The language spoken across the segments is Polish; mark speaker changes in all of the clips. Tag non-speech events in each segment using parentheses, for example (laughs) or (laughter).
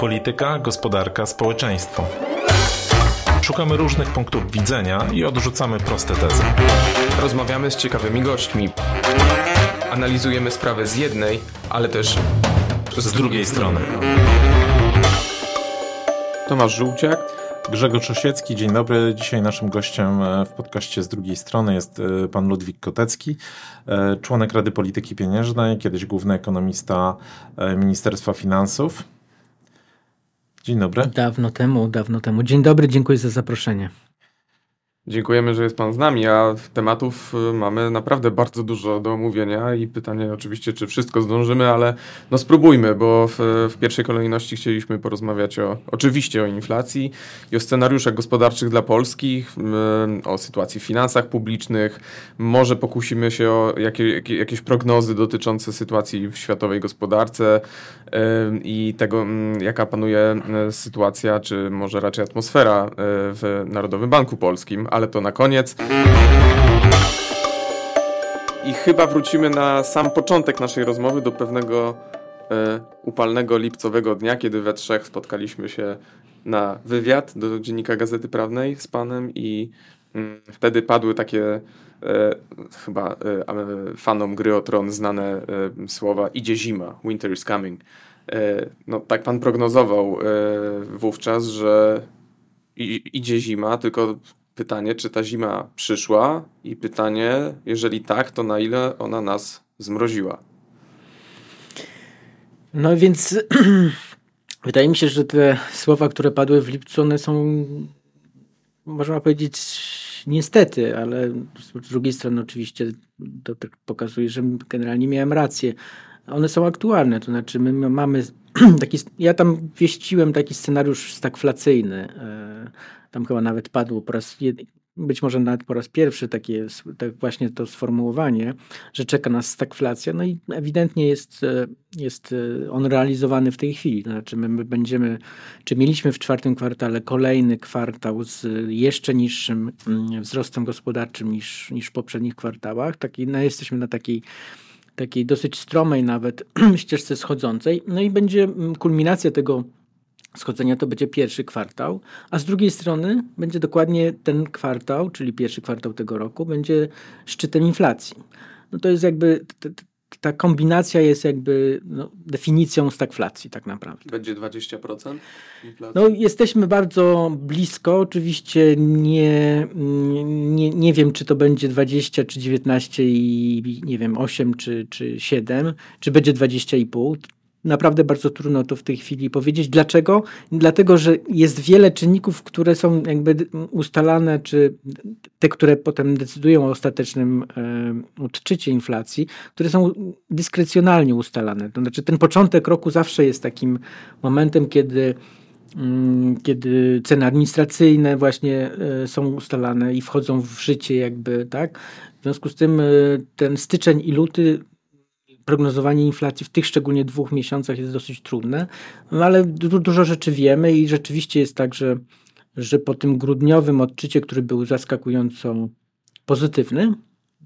Speaker 1: Polityka, gospodarka, społeczeństwo. Szukamy różnych punktów widzenia i odrzucamy proste tezy.
Speaker 2: Rozmawiamy z ciekawymi gośćmi. Analizujemy sprawę z jednej, ale też
Speaker 1: z, z drugiej strony.
Speaker 2: Tomasz Żółciak.
Speaker 1: Grzegorz Osiecki, dzień dobry. Dzisiaj naszym gościem e, w podcaście z drugiej strony jest e, pan Ludwik Kotecki, e, członek Rady Polityki Pieniężnej, kiedyś główny ekonomista Ministerstwa Finansów. Dzień dobry.
Speaker 3: Dawno temu, dawno temu. Dzień dobry, dziękuję za zaproszenie.
Speaker 2: Dziękujemy, że jest Pan z nami, a tematów y, mamy naprawdę bardzo dużo do omówienia i pytanie oczywiście, czy wszystko zdążymy, ale no spróbujmy, bo w, w, pierwszej kolejności chcieliśmy porozmawiać o, oczywiście o inflacji i o scenariuszach gospodarczych dla Polski, y, o sytuacji w finansach publicznych, może pokusimy się o jakie, jakieś prognozy dotyczące sytuacji w światowej gospodarce i tego, mm, jaka panuje sytuacja, czy może raczej atmosfera w Narodowym Banku Polskim, ale to na koniec. I chyba wrócimy na sam początek naszej rozmowy do pewnego e, upalnego lipcowego dnia, kiedy we trzech spotkaliśmy się na wywiad do dziennika Gazety Prawnej z panem i mm, wtedy padły takie e, chyba e, fanom gry o tron znane e, słowa idzie zima, winter is coming. E, no tak pan prognozował e, wówczas, że idzie zima, tylko pytanie, czy ta zima przyszła i pytanie, jeżeli tak, to na ile ona nas zmroziła?
Speaker 3: No więc (clears throat) wydaje mi się, że te słowa, które padły w lipcu, one są, można powiedzieć, niestety, ale z drugiej strony oczywiście to tak pokazuje, że generalnie miałem rację. One są aktualne, to znaczy my mamy (clears throat) taki, ja tam wieściłem taki scenariusz stagflacyjny, e, tam chyba nawet padło po raz być może nawet po raz pierwszy takie tak właśnie to sformułowanie, że czeka nas stagflacja, no i ewidentnie jest, e, jest e, on realizowany w tej chwili. Znaczy my będziemy, czy mieliśmy w czwartym kwartale kolejny kwartał z jeszcze niższym mm, wzrostem gospodarczym niż, niż w poprzednich kwartałach. Taki, no jesteśmy na takiej takiej dosyć stromej nawet (clears throat) ścieżce schodzącej. No i będzie mm, kulminacja tego schodzenia to będzie pierwszy kwartał, a z drugiej strony będzie dokładnie ten kwartał, czyli pierwszy kwartał tego roku, będzie szczytem inflacji. No to jest jakby, ta kombinacja jest jakby no, definicją stagflacji tak naprawdę.
Speaker 2: Będzie 20% inflacji?
Speaker 3: No jesteśmy bardzo blisko, oczywiście nie, nie, nie wiem czy to będzie 20 czy 19 i nie wiem 8 czy, czy 7, czy będzie 20,5 Naprawdę bardzo trudno to w tej chwili powiedzieć. Dlaczego? Dlatego, że jest wiele czynników, które są jakby ustalane, czy te, które potem decydują o ostatecznym e, odczycie inflacji, które są dyskrecjonalnie ustalane. To znaczy ten początek roku zawsze jest takim momentem, kiedy mm, kiedy ceny administracyjne właśnie e, są ustalane i wchodzą w życie jakby, tak? W związku z tym e, ten styczeń i luty prognozowanie inflacji w tych szczególnie dwóch miesiącach jest dosyć trudne, no ale du dużo rzeczy wiemy i rzeczywiście jest tak, że, że po tym grudniowym odczycie, który był zaskakująco pozytywny,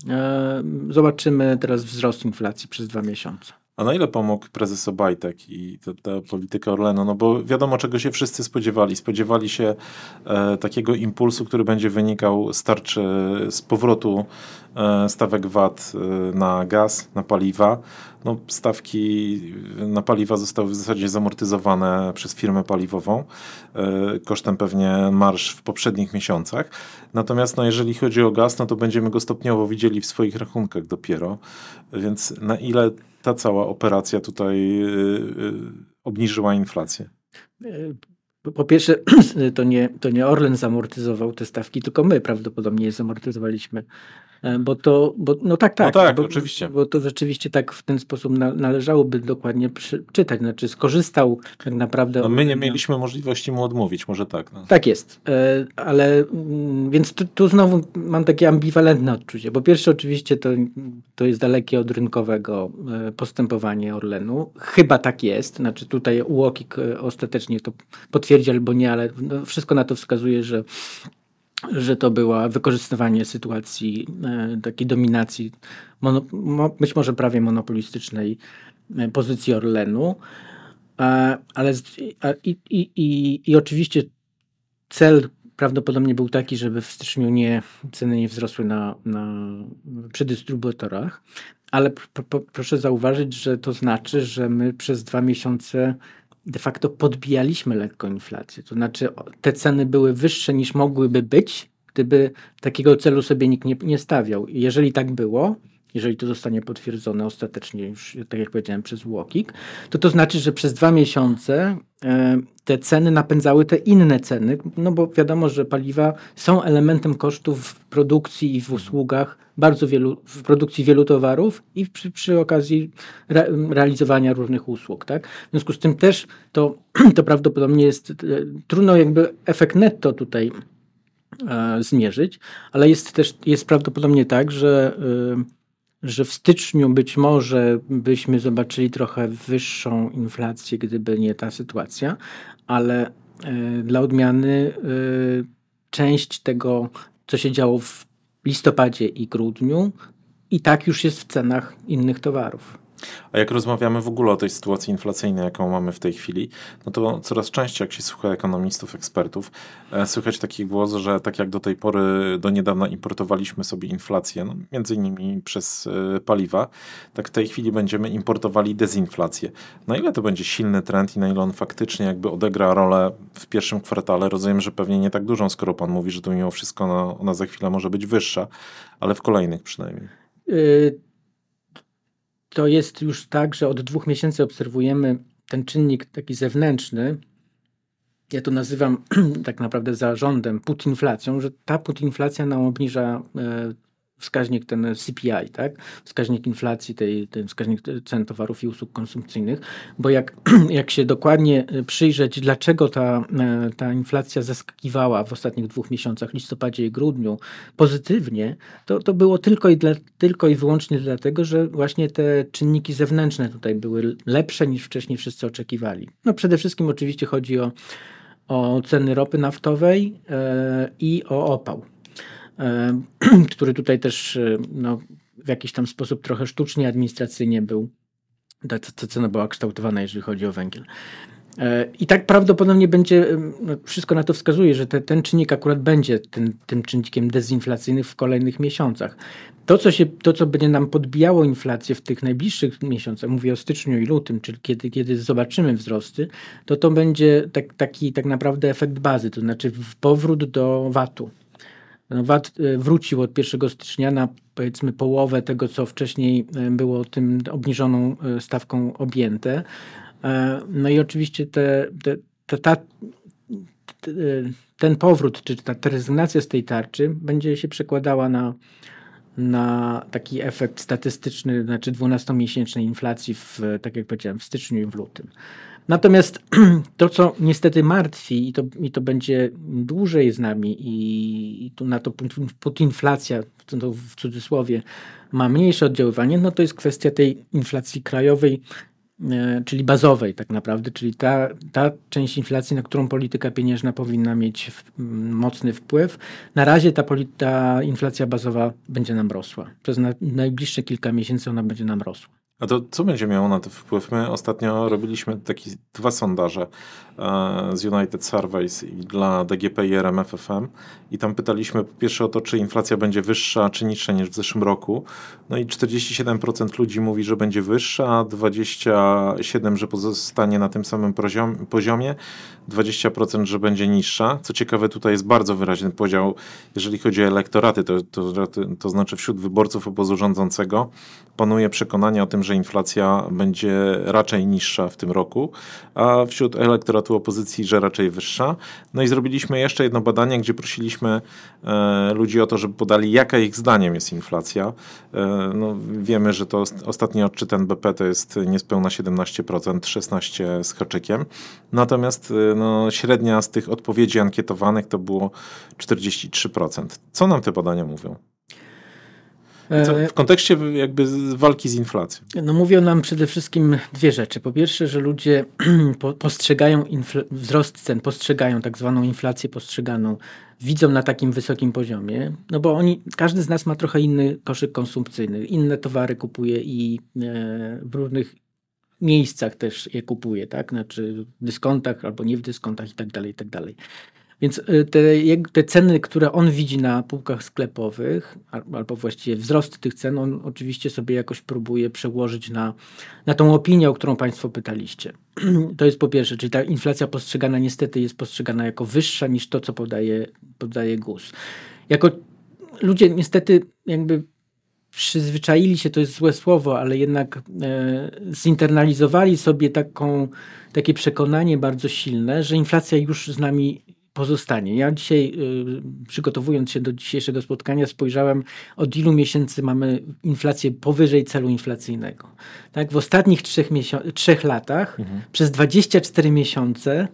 Speaker 3: e, zobaczymy teraz wzrost inflacji przez dwa miesiące.
Speaker 1: A na ile pomógł prezes Obajtek i ta, ta polityka Orlenu? No bo wiadomo, czego się wszyscy spodziewali. Spodziewali się e, takiego impulsu, który będzie wynikał z z powrotu stawek VAT e, na gaz, na paliwa. No, stawki na paliwa zostały w zasadzie zamortyzowane przez firmę paliwową, e, kosztem pewnie marsz w poprzednich miesiącach. Natomiast no, jeżeli chodzi o gaz, no to będziemy go stopniowo widzieli w swoich rachunkach dopiero. Więc na ile ta cała operacja tutaj obniżyła inflację?
Speaker 3: Po pierwsze, (clears throat) to nie, to nie Orlen zamortyzował te stawki, tylko my prawdopodobnie je zamortyzowaliśmy E, bo to, bo, no tak, tak.
Speaker 1: No tak,
Speaker 3: bo,
Speaker 1: oczywiście.
Speaker 3: Bo to rzeczywiście tak w ten sposób na, należałoby dokładnie czytać. Znaczy skorzystał tak naprawdę...
Speaker 1: No my nie mieliśmy możliwości mu odmówić, może tak. No.
Speaker 3: Tak jest, e, ale mm, więc tu, tu, znowu mam takie ambiwalentne odczucie. Po pierwsze oczywiście to, to jest dalekie od rynkowego e, postępowanie Orlenu. Chyba tak jest, znaczy tutaj UOKiK ostatecznie to potwierdzi albo nie, ale no wszystko na to wskazuje, że że to była wykorzystywanie sytuacji e, takiej dominacji, być może prawie monopolistycznej e, pozycji Orlenu. ale i, i, i, i oczywiście cel prawdopodobnie był taki, żeby w styczniu nie, ceny nie wzrosły na, na, przy dystrybutorach, ale proszę zauważyć, że to znaczy, że my przez dwa miesiące de facto podbijaliśmy lekko inflację. To znaczy te ceny były wyższe niż mogłyby być, gdyby takiego celu sobie nikt nie, nie stawiał. Jeżeli tak było, jeżeli to zostanie potwierdzone ostatecznie już, tak jak powiedziałem, przez Łokik, to to znaczy, że przez dwa miesiące e, te ceny napędzały te inne ceny, no bo wiadomo, że paliwa są elementem kosztów w produkcji i w usługach bardzo wielu, w produkcji wielu towarów i przy, przy okazji re, realizowania różnych usług, tak? W związku z tym też to, (clears throat) to prawdopodobnie jest e, trudno jakby efekt netto tutaj e, zmierzyć, ale jest też, jest prawdopodobnie tak, że e, że w styczniu być może byśmy zobaczyli trochę wyższą inflację, gdyby nie ta sytuacja, ale y, dla odmiany y, część tego, co się działo w listopadzie i grudniu, i tak już jest w cenach innych towarów.
Speaker 1: A jak rozmawiamy w ogóle o tej sytuacji inflacyjnej, jaką mamy w tej chwili, no to coraz częściej, jak się słucha ekonomistów, ekspertów, e, słychać taki głos, że tak jak do tej pory, do niedawna importowaliśmy sobie inflację, no, między innymi przez e, paliwa, tak w tej chwili będziemy importowali dezinflację. Na ile to będzie silny trend i na ile on faktycznie jakby odegra rolę w pierwszym kwartale? Rozumiem, że pewnie nie tak dużą, skoro pan mówi, że to mimo wszystko ona, ona za chwilę może być wyższa, ale w kolejnych przynajmniej. Y
Speaker 3: to jest już tak, że od dwóch miesięcy obserwujemy ten czynnik taki zewnętrzny. Ja to nazywam (clears throat) tak naprawdę zarządem putinflacją, że ta putinflacja nam obniża e, wskaźnik ten CPI, tak? wskaźnik inflacji, tej, ten wskaźnik cen towarów i usług konsumpcyjnych, bo jak, (clears throat) jak się dokładnie e, przyjrzeć, dlaczego ta, e, ta inflacja zaskakiwała w ostatnich dwóch miesiącach, listopadzie i grudniu, pozytywnie, to, to było tylko i, dla, tylko i wyłącznie dlatego, że właśnie te czynniki zewnętrzne tutaj były lepsze niż wcześniej wszyscy oczekiwali. No przede wszystkim oczywiście chodzi o, o ceny ropy naftowej yy, i o opał (clears throat) który tutaj też e, no, w jakiś tam sposób trochę sztucznie, administracyjnie był, ta, ta cena była kształtowana, jeżeli chodzi o węgiel. E, I tak prawdopodobnie będzie, no wszystko na to wskazuje, że te, ten czynnik akurat będzie tym, tym czynnikiem dezinflacyjnym w kolejnych miesiącach. To co, się, to, co będzie nam podbijało inflację w tych najbliższych miesiącach, mówię o styczniu i lutym, czyli kiedy, kiedy zobaczymy wzrosty, to to będzie tak, taki tak naprawdę efekt bazy, to znaczy powrót do VAT-u. VAT e, wrócił od 1 stycznia na powiedzmy połowę tego, co wcześniej e, było tym obniżoną e, stawką objęte. No i oczywiście te, te, te ta, ten powrót, czy ta, ta rezygnacja z tej tarczy będzie się przekładała na, na taki efekt statystyczny, znaczy 12-miesięcznej inflacji, w, tak jak powiedziałem, w styczniu i w lutym. Natomiast (clears throat) to, co niestety martwi, i to, i to będzie dłużej z nami, i, i tu na to putinflacja, to w cudzysłowie, ma mniejsze oddziaływanie, no to jest kwestia tej inflacji krajowej, e, czyli bazowej tak naprawdę, czyli ta, ta część inflacji, na którą polityka pieniężna powinna mieć w, mocny wpływ. Na razie ta, ta inflacja bazowa będzie nam rosła. Przez na, najbliższe kilka miesięcy ona będzie nam rosła.
Speaker 1: A to co będzie miało na to wpływ? My ostatnio robiliśmy takie dwa sondaże e, z United Surveys dla DGP i RMFFM i tam pytaliśmy po pierwsze o to, czy inflacja będzie wyższa czy niższa niż w zeszłym roku. No i 47% ludzi mówi, że będzie wyższa, a 27% że pozostanie na tym samym poziomie, 20% że będzie niższa. Co ciekawe, tutaj jest bardzo wyraźny podział, jeżeli chodzi o elektoraty, to, to, to znaczy wśród wyborców obozu rządzącego panuje przekonanie o tym, że inflacja będzie raczej niższa w tym roku, a wśród elektoratu opozycji, że raczej wyższa. No i zrobiliśmy jeszcze jedno badanie, gdzie prosiliśmy e, ludzi o to, żeby podali, jaka ich zdaniem jest inflacja. E, no, wiemy, że to ostatni odczyt NBP to jest niespełna 17%, 16% z haczykiem. Natomiast e, no, średnia z tych odpowiedzi ankietowanych to było 43%. Co nam te badania mówią? Co, e, w kontekście jakby walki z inflacją.
Speaker 3: No mówią nam przede wszystkim dwie rzeczy. Po pierwsze, że ludzie (clears throat) postrzegają wzrost cen, postrzegają tak zwaną inflację postrzeganą, widzą na takim wysokim poziomie, no bo oni, każdy z nas ma trochę inny koszyk konsumpcyjny, inne towary kupuje i e, w różnych miejscach też je kupuje, tak? Znaczy w dyskontach albo nie w dyskontach i tak dalej, i tak dalej. Więc y, te, te, ceny, które on widzi na półkach sklepowych, albo właściwie wzrost tych cen, on oczywiście sobie jakoś próbuje przełożyć na, na tą opinię, o którą Państwo pytaliście. (clears throat) To jest po pierwsze, czyli ta inflacja postrzegana niestety jest postrzegana jako wyższa niż to, co podaje, podaje GUS. Jako ludzie niestety jakby przyzwyczaili się, to jest złe słowo, ale jednak e, zinternalizowali sobie taką, takie przekonanie bardzo silne, że inflacja już z nami pozostanie. Ja dzisiaj, y, przygotowując się do dzisiejszego spotkania, spojrzałem, od ilu miesięcy mamy inflację powyżej celu inflacyjnego. Tak? W ostatnich trzech, trzech latach mhm. przez 24 miesiące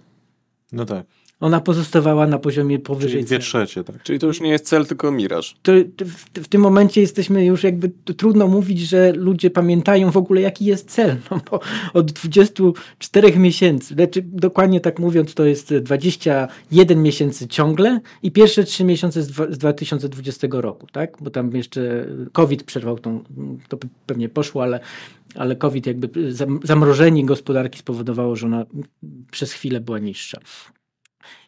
Speaker 1: no tak
Speaker 3: ona pozostawała na poziomie powyżej
Speaker 1: Czyli dwie trzecie, tak.
Speaker 2: Czyli to już nie jest cel, tylko miraż.
Speaker 3: To, w, w, tym momencie jesteśmy już jakby, trudno mówić, że ludzie pamiętają w ogóle jaki jest cel, (laughs) no bo od 24 miesięcy, znaczy dokładnie tak mówiąc to jest 21 miesięcy ciągle i pierwsze 3 miesiące z, z 2020 roku, tak, bo tam jeszcze COVID przerwał tą, to pewnie poszło, ale ale COVID jakby zamrożenie gospodarki spowodowało, że ona przez chwilę była niższa.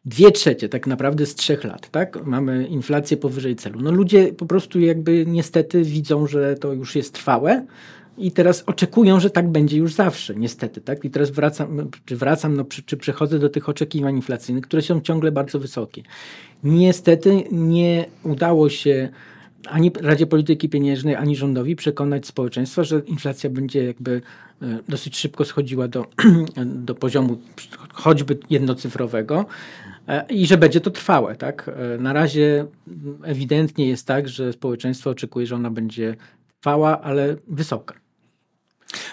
Speaker 3: Dwie trzecie tak naprawdę z trzech lat, tak? Mamy inflację powyżej celu. No ludzie po prostu jakby niestety widzą, że to już jest trwałe i teraz oczekują, że tak będzie już zawsze, niestety, tak? I teraz wracam, czy wracam, no, czy, czy przechodzę do tych oczekiwań inflacyjnych, które są ciągle bardzo wysokie. Niestety nie udało się ani Radzie Polityki Pieniężnej, ani rządowi przekonać społeczeństwa, że inflacja będzie jakby e, dosyć szybko schodziła do, (clears throat) do poziomu choćby jednocyfrowego e, i że będzie to trwałe. Tak? E, na razie ewidentnie jest tak, że społeczeństwo oczekuje, że ona będzie trwała, ale wysoka.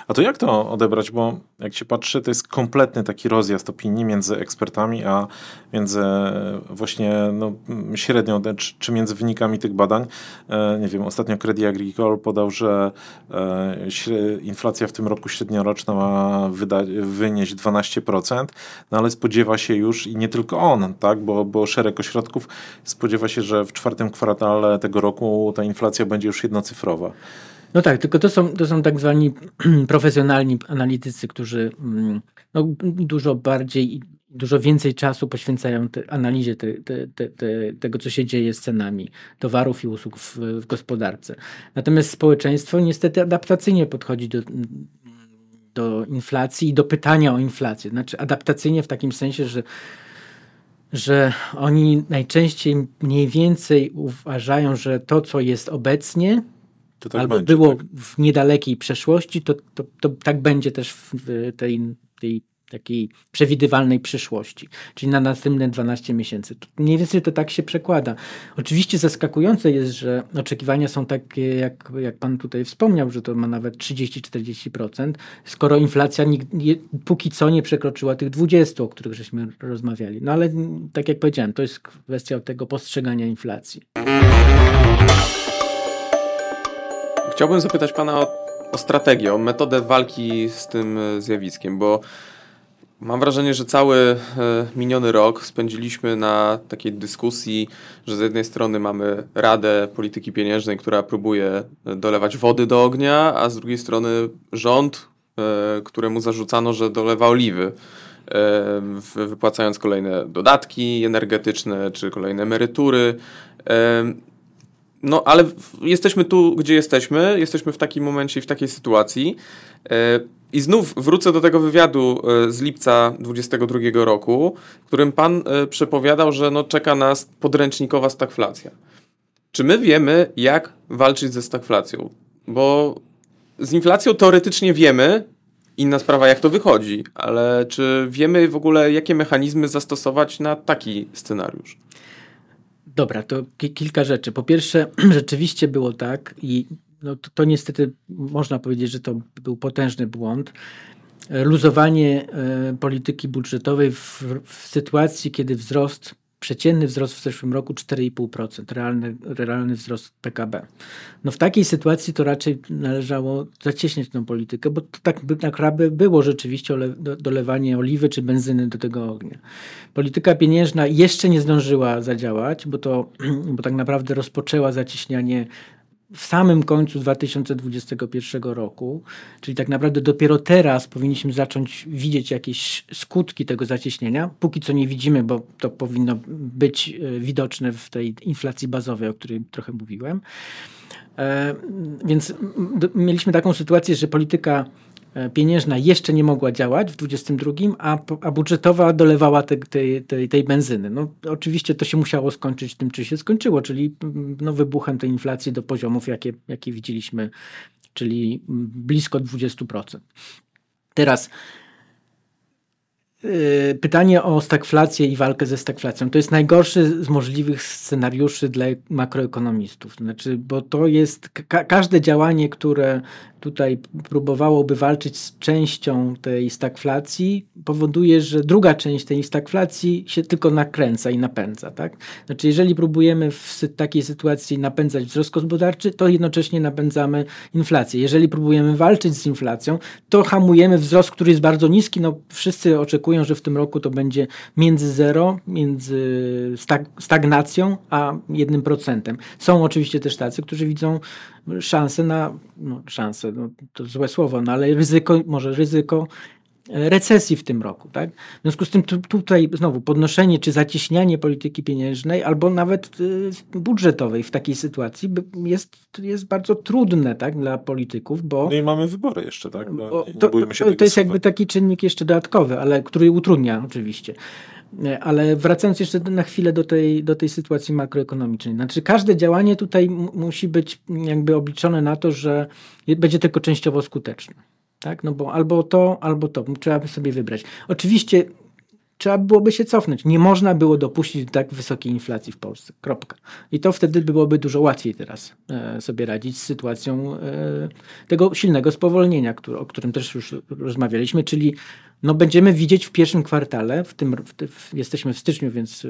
Speaker 1: A to jak to odebrać? Bo jak się patrzy, to jest kompletny taki rozjazd opinii między ekspertami, a między właśnie no, średnią, czy, czy między wynikami tych badań. E, nie wiem, ostatnio Credit Agricole podał, że e, inflacja w tym roku średnioroczna ma wynieść 12%, no ale spodziewa się już i nie tylko on, tak, bo, bo szereg ośrodków spodziewa się, że w czwartym kwartale tego roku ta inflacja będzie już jednocyfrowa.
Speaker 3: No tak, tylko to są, to są tak zwani (clears throat) profesjonalni analitycy, którzy mm, no, dużo bardziej dużo więcej czasu poświęcają te, analizie te, te, tego, co się dzieje z cenami towarów i usług w, w, gospodarce. Natomiast społeczeństwo niestety adaptacyjnie podchodzi do, do inflacji i do pytania o inflację. Znaczy adaptacyjnie w takim sensie, że że oni najczęściej mniej więcej uważają, że to, co jest obecnie, tak albo będzie, było tak. w niedalekiej przeszłości, to, to, to tak będzie też w tej, tej takiej przewidywalnej przyszłości, czyli na następne 12 miesięcy. Mniej więcej to tak się przekłada. Oczywiście zaskakujące jest, że oczekiwania są takie, jak, jak pan tutaj wspomniał, że to ma nawet 30-40%, skoro inflacja nie, póki co nie przekroczyła tych 20, o których żeśmy rozmawiali. No ale tak jak powiedziałem, to jest kwestia tego postrzegania inflacji.
Speaker 2: Chciałbym zapytać Pana o, o strategię, o metodę walki z tym e, zjawiskiem, bo mam wrażenie, że cały e, miniony rok spędziliśmy na takiej dyskusji, że z jednej strony mamy Radę Polityki Pieniężnej, która próbuje e, dolewać wody do ognia, a z drugiej strony rząd, któremu zarzucano, że dolewa oliwy wypłacając kolejne dodatki energetyczne czy kolejne emerytury. No, ale jesteśmy tu, gdzie jesteśmy, jesteśmy w takim momencie i w takiej sytuacji. E, I znów wrócę do tego wywiadu e, z lipca 2022 roku, w którym pan e, przepowiadał, że no, czeka nas podręcznikowa stagflacja. Czy my wiemy, jak walczyć ze stagflacją? Bo z inflacją teoretycznie wiemy, inna sprawa, jak to wychodzi, ale czy wiemy w ogóle, jakie mechanizmy zastosować na taki scenariusz?
Speaker 3: Dobra, to kilka rzeczy. Po pierwsze, (clears throat) rzeczywiście było tak i no to, to niestety można powiedzieć, że to był potężny błąd. Luzowanie e, polityki budżetowej w, w sytuacji, kiedy wzrost przeciętny wzrost w zeszłym roku 4,5%, realny, realny wzrost PKB. No w takiej sytuacji to raczej należało zacieśniać tę politykę, bo to tak by naprawdę było rzeczywiście dolewanie oliwy czy benzyny do tego ognia. Polityka pieniężna jeszcze nie zdążyła zadziałać, bo to bo tak naprawdę rozpoczęła zacieśnianie w samym końcu 2021 roku, czyli tak naprawdę dopiero teraz powinniśmy zacząć widzieć jakieś skutki tego zacieśnienia. Póki co nie widzimy, bo to powinno być e, widoczne w tej inflacji bazowej, o której trochę mówiłem. E, więc mieliśmy taką sytuację, że polityka pieniężna jeszcze nie mogła działać w 22, a, a budżetowa dolewała te, tej, tej, benzyny. No, oczywiście to się musiało skończyć tym, czy się skończyło, czyli mm, no, wybuchem tej inflacji do poziomów, jakie, jakie widzieliśmy, czyli blisko 20%. Teraz Yy, pytanie o stagflację i walkę ze stagflacją. To jest najgorszy z możliwych scenariuszy dla makroekonomistów. Znaczy, bo to jest ka każde działanie, które tutaj próbowałoby walczyć z częścią tej stagflacji, powoduje, że druga część tej stagflacji się tylko nakręca i napędza. Tak? Znaczy, jeżeli próbujemy w takiej sytuacji napędzać wzrost gospodarczy, to jednocześnie napędzamy inflację. Jeżeli próbujemy walczyć z inflacją, to hamujemy wzrost, który jest bardzo niski. No, wszyscy oczekują, że w tym roku to będzie między zero, między stag stagnacją, a jednym procentem. Są oczywiście też tacy, którzy widzą szansę na, no szansę, no to złe słowo, no ale ryzyko, może ryzyko e, recesji w tym roku. Tak? W związku z tym tu, tutaj znowu podnoszenie czy zacieśnianie polityki pieniężnej albo nawet y, budżetowej w takiej sytuacji jest, jest bardzo trudne tak, dla polityków, bo...
Speaker 1: No i mamy wybory jeszcze, tak? No,
Speaker 3: to, to, to jest jakby taki czynnik jeszcze dodatkowy, ale który utrudnia oczywiście. Ale wracając jeszcze na chwilę do tej, do tej sytuacji makroekonomicznej. Znaczy każde działanie tutaj musi być jakby obliczone na to, że będzie tylko częściowo skuteczne. Tak? No bo albo to, albo to. Trzeba by sobie wybrać. Oczywiście trzeba byłoby się cofnąć. Nie można było dopuścić tak wysokiej inflacji w Polsce. Kropka. I to wtedy byłoby dużo łatwiej teraz e, sobie radzić z sytuacją e, tego silnego spowolnienia, który, o którym też już rozmawialiśmy, czyli no będziemy widzieć w pierwszym kwartale, w tym, w, w, jesteśmy w styczniu, więc e,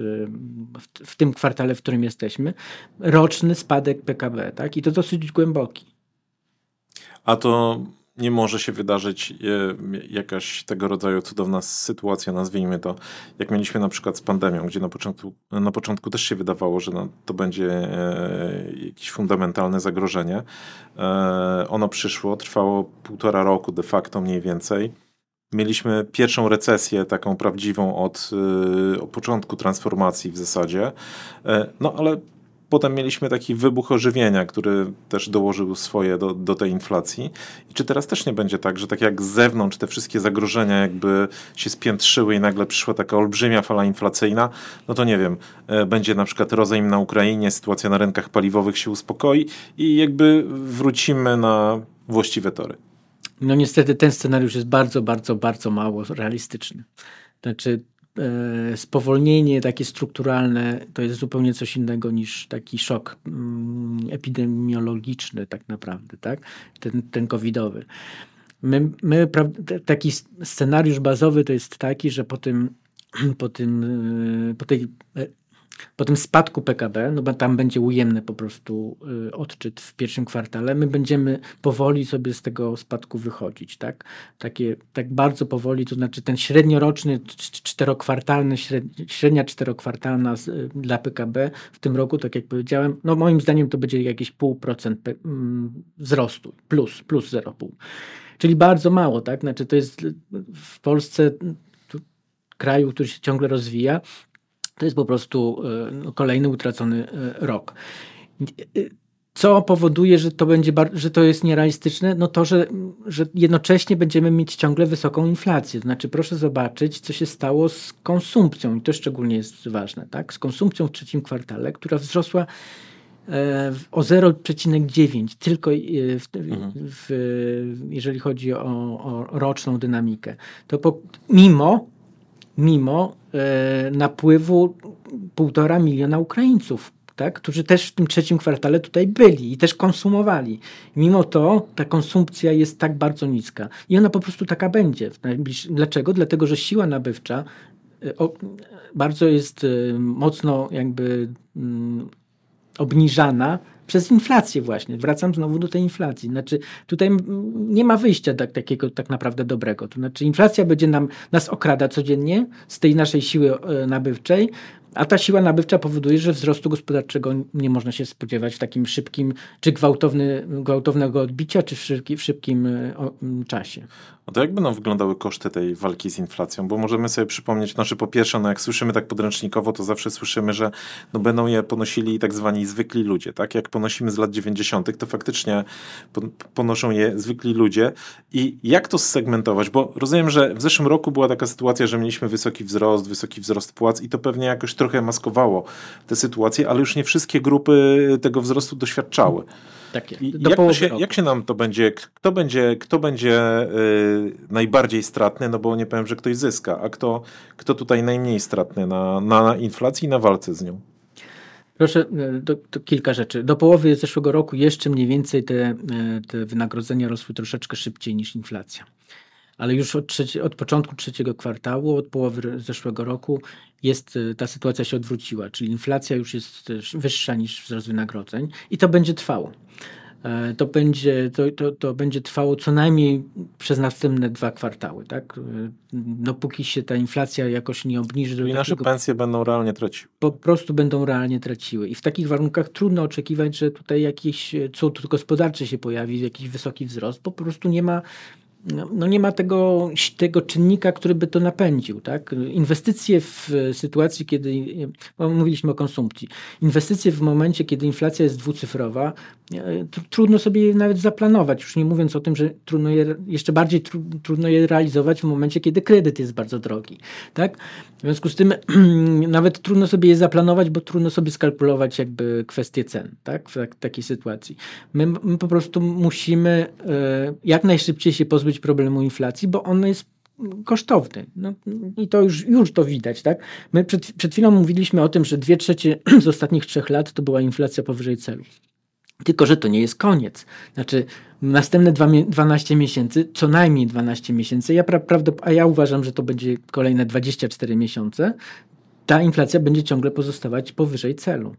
Speaker 3: w, w, tym kwartale, w którym jesteśmy, roczny spadek PKB, tak? I to dosyć głęboki.
Speaker 1: A to nie może się wydarzyć e, jakaś tego rodzaju cudowna sytuacja, nazwijmy to, jak mieliśmy na przykład z pandemią, gdzie na początku, na początku też się wydawało, że no, to będzie e, jakieś fundamentalne zagrożenie. Ono przyszło, trwało półtora roku de facto mniej więcej Mieliśmy pierwszą recesję, taką prawdziwą od, od początku transformacji w zasadzie. E, no ale potem mieliśmy taki wybuch ożywienia, który też dołożył swoje do, do tej inflacji. I czy teraz też nie będzie tak, że tak jak z zewnątrz te wszystkie zagrożenia jakby się spiętrzyły i nagle przyszła taka olbrzymia fala inflacyjna, no to nie wiem, e, będzie na przykład rozejm na Ukrainie, sytuacja na rynkach paliwowych się uspokoi i jakby wrócimy na właściwe tory.
Speaker 3: No niestety ten scenariusz jest bardzo, bardzo, bardzo mało realistyczny. Znaczy spowolnienie takie strukturalne to jest zupełnie coś innego niż taki szok mm, epidemiologiczny tak naprawdę, tak? Ten, ten covidowy. My, my, taki scenariusz bazowy to jest taki, że po tym, (clears throat) po tym, e, po tej po tym spadku PKB, no bo tam będzie ujemny po prostu y, odczyt w pierwszym kwartale, my będziemy powoli sobie z tego spadku wychodzić, tak? Takie, tak bardzo powoli, to znaczy ten średnioroczny, czterokwartalny, średnia czterokwartalna y, dla PKB w tym roku, tak jak powiedziałem, no moim zdaniem to będzie jakieś pół procent mm, wzrostu, plus, plus 0,5. Czyli bardzo mało, tak? Znaczy to jest w Polsce kraju, który się ciągle rozwija, to jest po prostu e, no, kolejny utracony e, rok. Co powoduje, że to, będzie, że to jest nierealistyczne? No to, że, że jednocześnie będziemy mieć ciągle wysoką inflację. To znaczy, proszę zobaczyć, co się stało z konsumpcją, i to szczególnie jest ważne, tak? Z konsumpcją w trzecim kwartale, która wzrosła e, o 0,9 tylko w, mhm. w, jeżeli chodzi o, o roczną dynamikę. To po, mimo mimo e, napływu półtora miliona Ukraińców, tak, którzy też w tym trzecim kwartale tutaj byli i też konsumowali. Mimo to ta konsumpcja jest tak bardzo niska i ona po prostu taka będzie. Dlaczego? Dlatego, że siła nabywcza e, bardzo jest e, mocno jakby mm, obniżana przez inflację właśnie. Wracam znowu do tej inflacji. Znaczy tutaj nie ma wyjścia tak, takiego tak naprawdę dobrego. To znaczy inflacja będzie nam, nas okrada codziennie z tej naszej siły e, nabywczej, A ta siła nabywcza powoduje, że wzrostu gospodarczego nie można się spodziewać w takim szybkim, czy gwałtowny, gwałtownego odbicia, czy w, w szybkim e, czasie.
Speaker 1: No to jak będą wyglądały koszty tej walki z inflacją? Bo możemy sobie przypomnieć, znaczy po pierwsze, no jak słyszymy tak podręcznikowo, to zawsze słyszymy, że no będą je ponosili tak zwani zwykli ludzie, tak? Jak ponosimy z lat 90., to faktycznie ponoszą je zwykli ludzie. I jak to segmentować? Bo rozumiem, że w zeszłym roku była taka sytuacja, że mieliśmy wysoki wzrost, wysoki wzrost płac i to pewnie jakoś trochę maskowało tę sytuację, ale już nie wszystkie grupy tego wzrostu doświadczały.
Speaker 3: Takie,
Speaker 1: jak, się, jak, się, nam to będzie, kto będzie, kto będzie yy, najbardziej stratny, no bo nie powiem, że ktoś zyska, a kto, kto tutaj najmniej stratny na, na inflacji i na walce z nią?
Speaker 3: Proszę, to, to, kilka rzeczy. Do połowy zeszłego roku jeszcze mniej więcej te, e, te wynagrodzenia rosły troszeczkę szybciej niż inflacja. Ale już od, od początku trzeciego kwartału, od połowy zeszłego roku jest, e, ta sytuacja się odwróciła, czyli inflacja już jest wyższa niż wzrost wynagrodzeń i to będzie trwało. E, to będzie, to, to, to będzie trwało co najmniej przez następne dwa kwartały. Tak? Dopóki się ta inflacja jakoś nie obniży.
Speaker 1: Czyli nasze pensje będą realnie traciły.
Speaker 3: Po prostu będą realnie traciły. I w takich warunkach trudno oczekiwać, że tutaj jakiś cud gospodarczy się pojawi, jakiś wysoki wzrost. Po prostu nie ma no, no, nie ma tego, tego czynnika, który by to napędził. Tak? Inwestycje w sytuacji, kiedy, mówiliśmy o konsumpcji, inwestycje w momencie, kiedy inflacja jest dwucyfrowa, e, trudno sobie je nawet zaplanować, już nie mówiąc o tym, że trudno je, jeszcze bardziej tru, trudno je realizować w momencie, kiedy kredyt jest bardzo drogi. Tak? W związku z tym (clears throat) nawet trudno sobie je zaplanować, bo trudno sobie skalkulować jakby kwestie cen tak? w tak, takiej sytuacji. My, my po prostu musimy e, jak najszybciej się pozbyć pozbyć problemu inflacji, bo on jest kosztowny. No, I to już, już to widać. Tak? My przed, przed chwilą mówiliśmy o tym, że dwie trzecie (clears throat) z ostatnich trzech lat to była inflacja powyżej celu. Tylko, że to nie jest koniec. Znaczy, następne dwa, 12 miesięcy, co najmniej 12 miesięcy, ja pra, a ja uważam, że to będzie kolejne 24 miesiące, ta inflacja będzie ciągle pozostawać powyżej celu.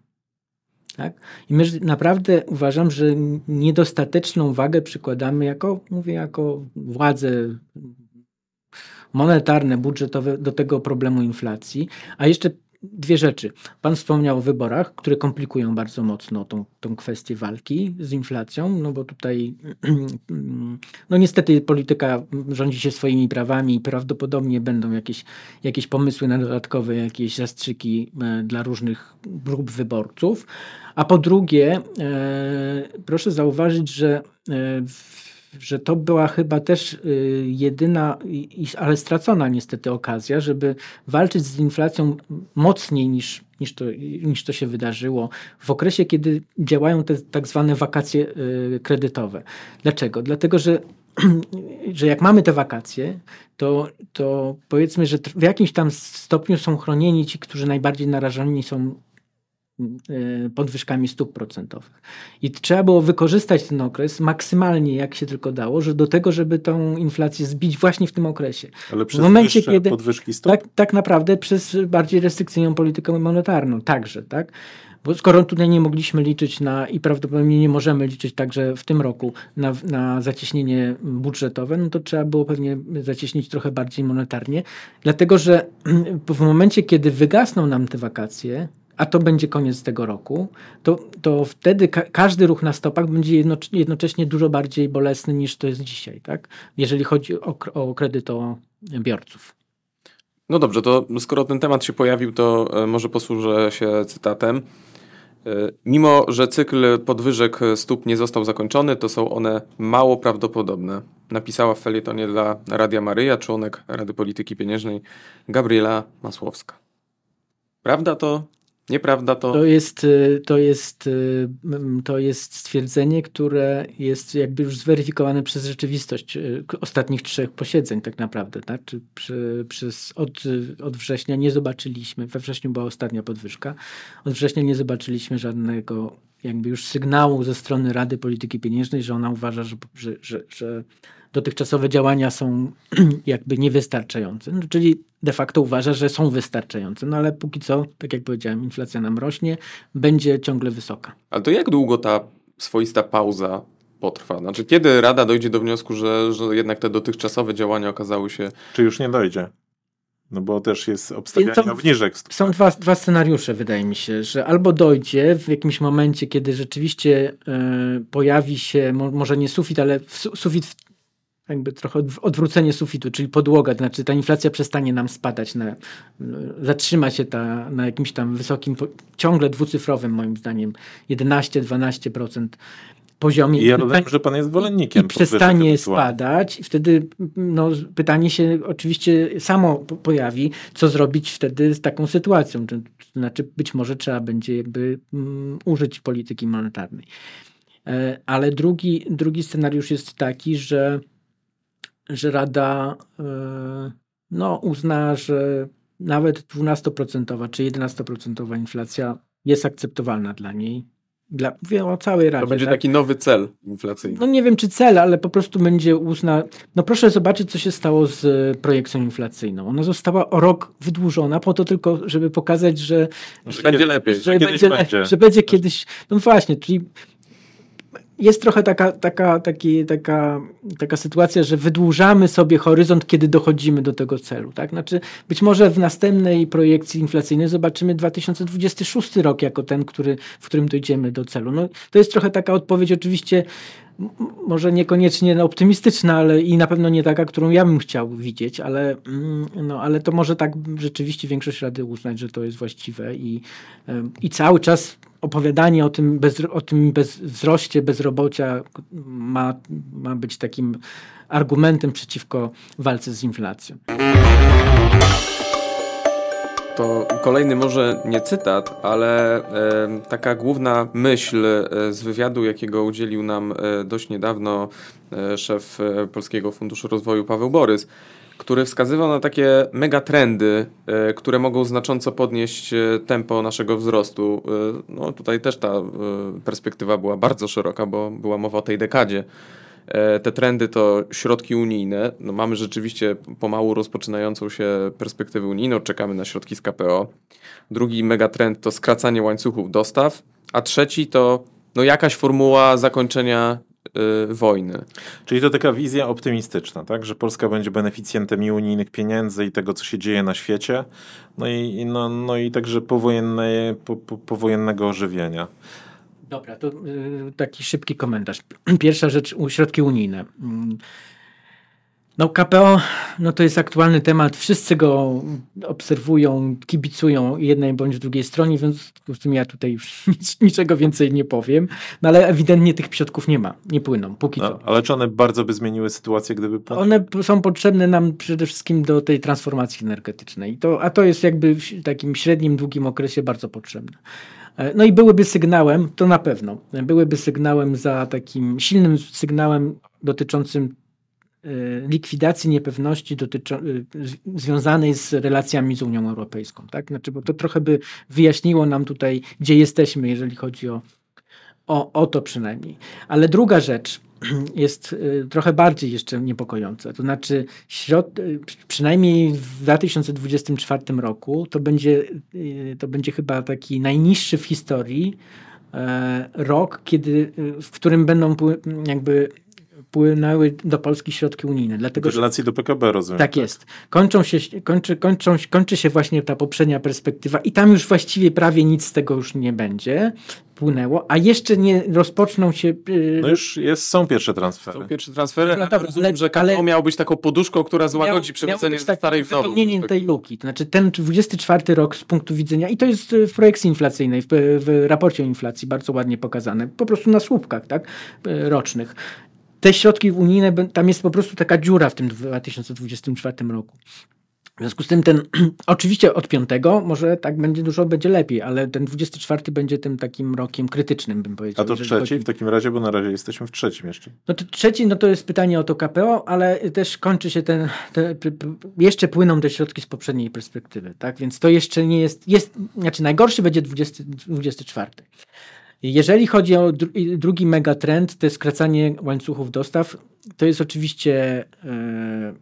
Speaker 3: Tak? I my naprawdę uważam, że niedostateczną wagę przykładamy jako, mówię, jako władze monetarne, budżetowe do tego problemu inflacji, a jeszcze dwie rzeczy. Pan wspomniał o wyborach, które komplikują bardzo mocno tą, tą kwestię walki z inflacją, no bo tutaj (clears throat) no niestety polityka rządzi się swoimi prawami i prawdopodobnie będą jakieś, jakieś pomysły na dodatkowe jakieś zastrzyki e, dla różnych grup wyborców. A po drugie, e, proszę zauważyć, że e, że to była chyba też y, jedyna, ale stracona niestety okazja, żeby walczyć z inflacją mocniej niż, niż, to, niż to się wydarzyło w okresie, kiedy działają te tak zwane wakacje y, kredytowe. Dlaczego? Dlatego, że (clears throat) że jak mamy te wakacje, to, to powiedzmy, że w jakimś tam stopniu są chronieni ci, którzy najbardziej narażeni są podwyżkami stóp procentowych. I trzeba było wykorzystać ten okres maksymalnie, jak się tylko dało, że do tego, żeby tą inflację zbić właśnie w tym okresie.
Speaker 1: Ale przez w momencie, kiedy podwyżki stóp?
Speaker 3: Tak, tak naprawdę przez bardziej restrykcyjną politykę monetarną także, tak? Bo skoro tutaj nie mogliśmy liczyć na i prawdopodobnie nie możemy liczyć także w tym roku na, na zacieśnienie budżetowe, no to trzeba było pewnie zacieśnić trochę bardziej monetarnie, dlatego że w momencie, kiedy wygasną nam te wakacje, a to będzie koniec tego roku, to, to wtedy ka każdy ruch na stopach będzie jedno jednocześnie dużo bardziej bolesny niż to jest dzisiaj, tak? jeżeli chodzi o, o kredytobiorców.
Speaker 2: No dobrze, to skoro ten temat się pojawił, to e, może posłużę się cytatem. E, mimo, że cykl podwyżek stóp nie został zakończony, to są one mało prawdopodobne. Napisała w felietonie dla Radia Maryja członek Rady Polityki Pieniężnej Gabriela Masłowska. Prawda to Nieprawda to.
Speaker 3: To jest, y, to, jest, y, to jest stwierdzenie, które jest jakby już zweryfikowane przez rzeczywistość y, ostatnich trzech posiedzeń, tak naprawdę. Tak? Czy przy, przez, od, od września nie zobaczyliśmy, we wrześniu była ostatnia podwyżka, od września nie zobaczyliśmy żadnego jakby już sygnału ze strony Rady Polityki Pieniężnej, że ona uważa, że, że, że, że dotychczasowe działania są (clears throat) jakby niewystarczające. No, czyli de facto uważa, że są wystarczające. No ale póki co, tak jak powiedziałem, inflacja nam rośnie, będzie ciągle wysoka.
Speaker 2: Ale to jak długo ta swoista pauza potrwa? Znaczy, kiedy Rada dojdzie do wniosku, że, że jednak te dotychczasowe działania okazały się.
Speaker 1: Czy już nie dojdzie? No bo też jest obstawianie
Speaker 3: Są-
Speaker 1: obniżek. stóp.
Speaker 3: Są dwa, dwa scenariusze, wydaje mi się, że albo dojdzie w jakimś momencie, kiedy rzeczywiście e, pojawi się, mo, może nie sufit, ale w, su- sufit, w- jakby trochę odw- odwrócenie sufitu, czyli podłoga, to znaczy ta inflacja przestanie nam spadać, na, zatrzyma się ta, na jakimś tam wysokim, ciągle dwucyfrowym moim zdaniem, 11-12% poziomie.
Speaker 1: I ja rozumiem, że pan jest zwolennikiem
Speaker 3: i przestanie spadać, i wtedy no, pytanie się oczywiście samo po- pojawi, co zrobić wtedy z taką sytuacją. To to znaczy, być może trzeba będzie jakby mm, użyć polityki monetarnej. E, Ale drugi, drugi scenariusz jest taki, że, że Rada e, no, uzna, że nawet 12% czy 11% inflacja jest akceptowalna dla niej. Dla, mówię o całej Radzie.
Speaker 2: To będzie
Speaker 3: tak?
Speaker 2: taki nowy cel inflacyjny.
Speaker 3: No nie wiem czy cel, ale po prostu będzie uzna. No proszę zobaczyć, co się stało z e, projekcją inflacyjną. Ona została o rok wydłużona po to tylko, żeby pokazać, że,
Speaker 2: Że będzie lepiej.
Speaker 3: że,
Speaker 1: kiedyś
Speaker 3: będzie,
Speaker 1: będzie.
Speaker 3: że będzie kiedyś. No właśnie, czyli jest trochę taka, taka, taki, taka, taka sytuacja, że wydłużamy sobie horyzont, kiedy dochodzimy do tego celu. Tak? Znaczy, być może w następnej projekcji inflacyjnej zobaczymy 2026 rok jako ten, który, w którym dojdziemy do celu. No, to jest trochę taka odpowiedź oczywiście może niekoniecznie optymistyczna, ale i na pewno nie taka, którą ja bym chciał widzieć, ale, mm, no, ale to może tak rzeczywiście większość Rady uznać, że to jest właściwe i, i cały czas opowiadanie o tym, bez, o tym bez, wzroście bezrobocia ma, ma być takim argumentem przeciwko walce z inflacją.
Speaker 2: To kolejny może nie cytat, ale taka główna myśl e, z wywiadu, jakiego udzielił nam e, dość niedawno e, szef Polskiego Funduszu Rozwoju Paweł Borys, który wskazywał na takie megatrendy, które mogą znacząco podnieść tempo naszego wzrostu. No tutaj też ta perspektywa była bardzo szeroka, bo była mowa o tej dekadzie. E, Te trendy to środki unijne. No mamy rzeczywiście pomału rozpoczynającą się perspektywę unijną, czekamy na środki z KPO. Drugi megatrend to skracanie łańcuchów dostaw, a trzeci to no jakaś formuła zakończenia y, wojny.
Speaker 1: Czyli to taka wizja optymistyczna, tak? że Polska będzie beneficjentem i unijnych pieniędzy i tego, co się dzieje na świecie, no i, i no, no i także powojenne, po, po, powojennego ożywienia.
Speaker 3: Dobra, to y, taki szybki komentarz. (clears throat) Pierwsza rzecz, środki unijne. Mm. No KPO, no to jest aktualny temat, wszyscy go obserwują, kibicują jednej bądź drugiej stronie, więc w tym ja tutaj już (laughs) nic, niczego więcej nie powiem, no ale ewidentnie tych środków nie ma, nie płyną, póki co.
Speaker 1: No, ale czy one bardzo by zmieniły sytuację, gdyby...
Speaker 3: One są potrzebne nam przede wszystkim do tej transformacji energetycznej. To, a to jest jakby w takim średnim, długim okresie bardzo potrzebne. E, No i byłyby sygnałem, to na pewno, byłyby sygnałem za takim silnym sygnałem dotyczącym e, likwidacji niepewności dotyczą, e, związanej z relacjami z Unią Europejską. Tak? Znaczy, bo to trochę by wyjaśniło nam tutaj, gdzie jesteśmy, jeżeli chodzi o, o, o to przynajmniej. Ale druga rzecz (clears throat) jest y, trochę bardziej jeszcze niepokojąca. To znaczy, środ, y, przy- przynajmniej w 2024 roku to będzie, y, to będzie chyba taki najniższy w historii e, rok, kiedy, w którym będą jakby płynęły do Polski środki unijne. Dlatego,
Speaker 1: w relacji do PKB, rozumiem.
Speaker 3: tak jest. Kończą się, kończy, kończą, kończy się właśnie ta poprzednia perspektywa i tam już właściwie prawie nic z tego już nie będzie płynęło, a jeszcze nie rozpoczną się... yy,
Speaker 1: No już jest, są pierwsze transfery.
Speaker 2: To pierwsze transfery, ale
Speaker 3: dobra,
Speaker 2: rozumiem,
Speaker 3: ale-
Speaker 2: że KPO
Speaker 3: ale-
Speaker 2: miał być taką poduszką, która złagodzi z
Speaker 3: tak
Speaker 2: starej w nową.
Speaker 3: wypełnieniem tej luki. To znaczy ten 24 rok z punktu widzenia, i to jest y, w projekcji inflacyjnej, w, w raporcie o inflacji bardzo ładnie pokazane, po prostu na słupkach tak, y, rocznych. Te środki unijne, tam jest po prostu taka dziura w tym 2024 roku. W związku z tym ten, (clears throat) oczywiście od piątego może tak będzie dużo, będzie lepiej, ale ten 24 będzie tym takim rokiem krytycznym, bym powiedział.
Speaker 1: A to trzeci
Speaker 3: chodzi-
Speaker 1: w takim razie, bo na razie jesteśmy w trzecim jeszcze.
Speaker 3: no to trzeci, no to jest pytanie o to KPO, ale też kończy się ten, te, jeszcze płyną te środki z poprzedniej perspektywy, tak? Więc to jeszcze nie jest, jest znaczy najgorszy będzie 20, 24. Jeżeli chodzi o dru, drugi megatrend, to jest skracanie łańcuchów dostaw, to jest oczywiście e,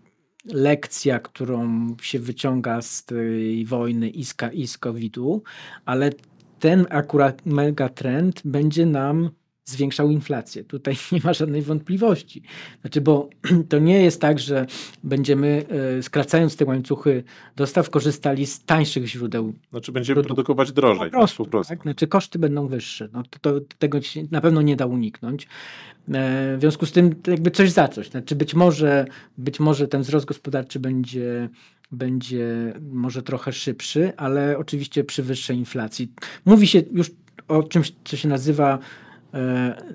Speaker 3: lekcja, którą się wyciąga z tej wojny i i z COVID-u, ale ten akurat megatrend będzie nam zwiększał inflację. Tutaj (laughs) nie ma żadnej wątpliwości. Znaczy, bo (clears throat) to nie jest tak, że będziemy e, skracając te łańcuchy dostaw korzystali z tańszych źródeł.
Speaker 1: Znaczy będziemy produkować drożej.
Speaker 3: Po prostu, po prostu. Tak? Znaczy koszty będą wyższe. No to, to, tego się na pewno nie da uniknąć. E, w związku z tym jakby coś za coś. Znaczy być może, być może ten wzrost gospodarczy będzie będzie może trochę szybszy, ale oczywiście przy wyższej inflacji. Mówi się już o czymś, co się nazywa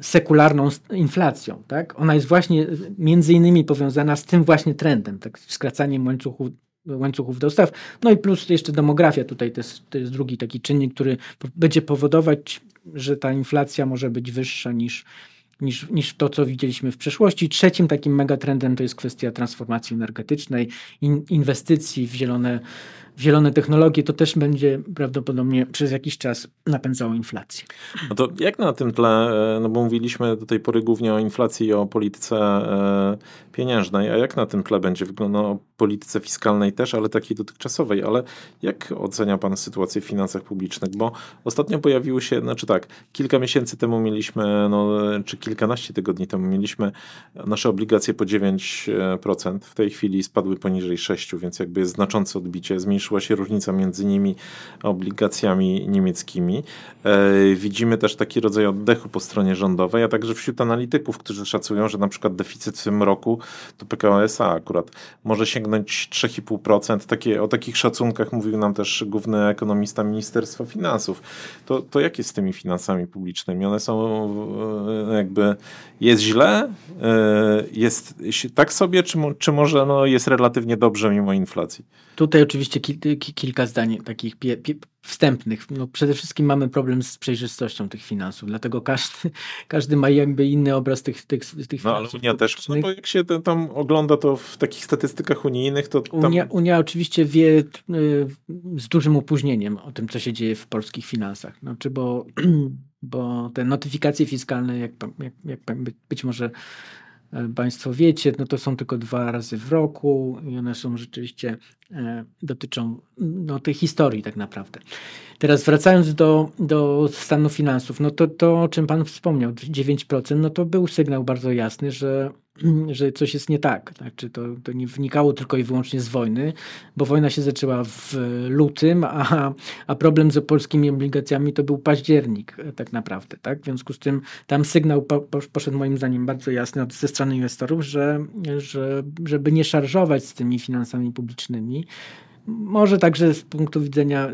Speaker 3: sekularną inflacją. Tak? Ona jest właśnie między innymi powiązana z tym właśnie trendem, tak, skracaniem łańcuchów, łańcuchów dostaw. No i plus jeszcze demografia tutaj to jest, to jest drugi taki czynnik, który będzie powodować, że ta inflacja może być wyższa niż, niż, niż to, co widzieliśmy w przeszłości. Trzecim takim megatrendem to jest kwestia transformacji energetycznej, in, inwestycji w zielone zielone technologie, to też będzie prawdopodobnie przez jakiś czas napędzało inflację.
Speaker 1: No to jak na tym tle, e, no bo mówiliśmy do tej pory głównie o inflacji i o polityce e, pieniężnej, a jak na tym tle będzie wyglądało o polityce fiskalnej też, ale takiej dotychczasowej, ale jak ocenia Pan sytuację w finansach publicznych? Bo ostatnio pojawiły się, znaczy tak, kilka miesięcy temu mieliśmy, no, czy kilkanaście tygodni temu mieliśmy nasze obligacje po 9%, w tej chwili spadły poniżej 6%, więc jakby jest znaczące odbicie, zmniejszyło zmniejszyła się różnica między nimi obligacjami niemieckimi. E, widzimy też taki rodzaj oddechu po stronie rządowej, a także wśród analityków, którzy szacują, że na przykład deficyt w tym roku to PKO SA akurat może sięgnąć 3,5%. Takie, o takich szacunkach mówił nam też główny ekonomista Ministerstwa Finansów. To, to jak jest z tymi finansami publicznymi? One są e, jakby, jest źle, e, jest tak sobie, czy, czy może no, jest relatywnie dobrze mimo inflacji?
Speaker 3: Tutaj oczywiście kilka zdań takich wstępnych. No przede wszystkim mamy problem z przejrzystością tych finansów, dlatego każdy, (laughs) każdy ma jakby inny obraz tych, tych, tych
Speaker 1: no, ale Unia też, no bo jak się tam ogląda to w takich statystykach unijnych, to tam...
Speaker 3: Unia, Unia oczywiście wie y, z dużym opóźnieniem o tym, co się dzieje w polskich finansach. Znaczy, bo, (clears throat) bo te notyfikacje fiskalne, jak, jak, jak być może E, państwo wiecie, no to są tylko dwa razy w roku i one są rzeczywiście, dotyczą no, tej historii tak naprawdę. Teraz wracając do, do stanu finansów, no to to, o czym Pan wspomniał, 9%, no to był sygnał bardzo jasny, że (clears throat) że coś jest nie tak. Znaczy to, to nie wynikało tylko i wyłącznie z wojny, bo wojna się zaczęła w lutym, a, a problem z polskimi obligacjami to był październik e, tak naprawdę. Tak? W związku z tym tam sygnał po, poszedł moim zdaniem bardzo jasny ze strony inwestorów, że, że żeby nie szarżować z tymi finansami publicznymi, może także z punktu widzenia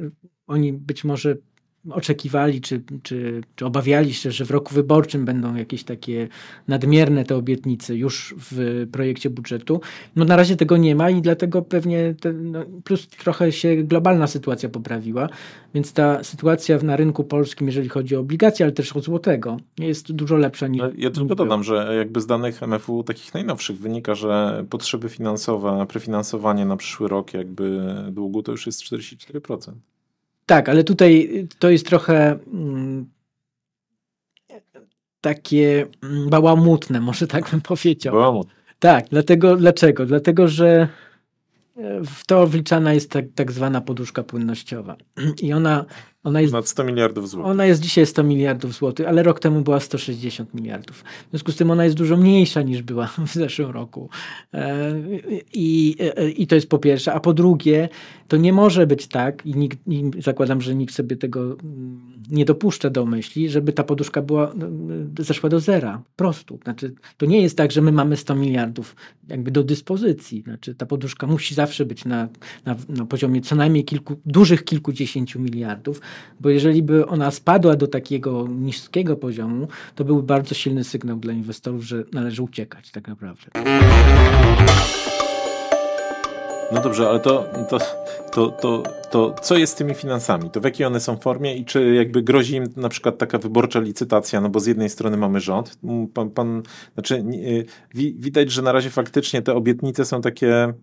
Speaker 3: oni być może oczekiwali, czy, czy, czy obawiali się, że w roku wyborczym będą jakieś takie nadmierne te obietnice już w projekcie budżetu. No na razie tego nie ma i dlatego pewnie no, plus trochę się globalna sytuacja poprawiła, więc ta sytuacja na rynku polskim, jeżeli chodzi o obligacje, ale też o złotego, jest dużo lepsza niż.
Speaker 1: Ja tylko dodam, że jakby z danych MFU takich najnowszych wynika, że potrzeby finansowe, prefinansowanie na przyszły rok jakby długu to już jest 44%.
Speaker 3: Tak, ale tutaj to jest trochę mm, takie mm, bałamutne, może tak bym powiedział.
Speaker 1: Bałamutne.
Speaker 3: Tak, dlatego, dlaczego? Dlatego, że e, w to wliczana jest tak, tak zwana poduszka płynnościowa. I ona ona jest,
Speaker 1: Nad 100 miliardów złotych.
Speaker 3: Ona jest dzisiaj 100 miliardów złotych, ale rok temu była 160 miliardów. W związku z tym ona jest dużo mniejsza niż była (laughs) w zeszłym roku. E, I, e, i to jest po pierwsze. A po drugie, to nie może być tak, i, nikt, i zakładam, że nikt sobie tego mm, nie dopuszcza do myśli, żeby ta poduszka była, e, zeszła do zera. Prostu. Znaczy, to nie jest tak, że my mamy 100 miliardów jakby do dyspozycji. Znaczy, ta poduszka musi zawsze być na, na, na poziomie co najmniej kilku, dużych kilkudziesięciu miliardów bo jeżeli by ona spadła do takiego niskiego poziomu, to byłby bardzo silny sygnał dla inwestorów, że należy uciekać tak naprawdę.
Speaker 1: No dobrze, ale to, to, to, to, to co jest z tymi finansami? To w jakiej one są formie i czy jakby grozi im na przykład taka wyborcza licytacja? No bo z jednej strony mamy rząd, pan, pan znaczy widać, że na razie faktycznie te obietnice są takie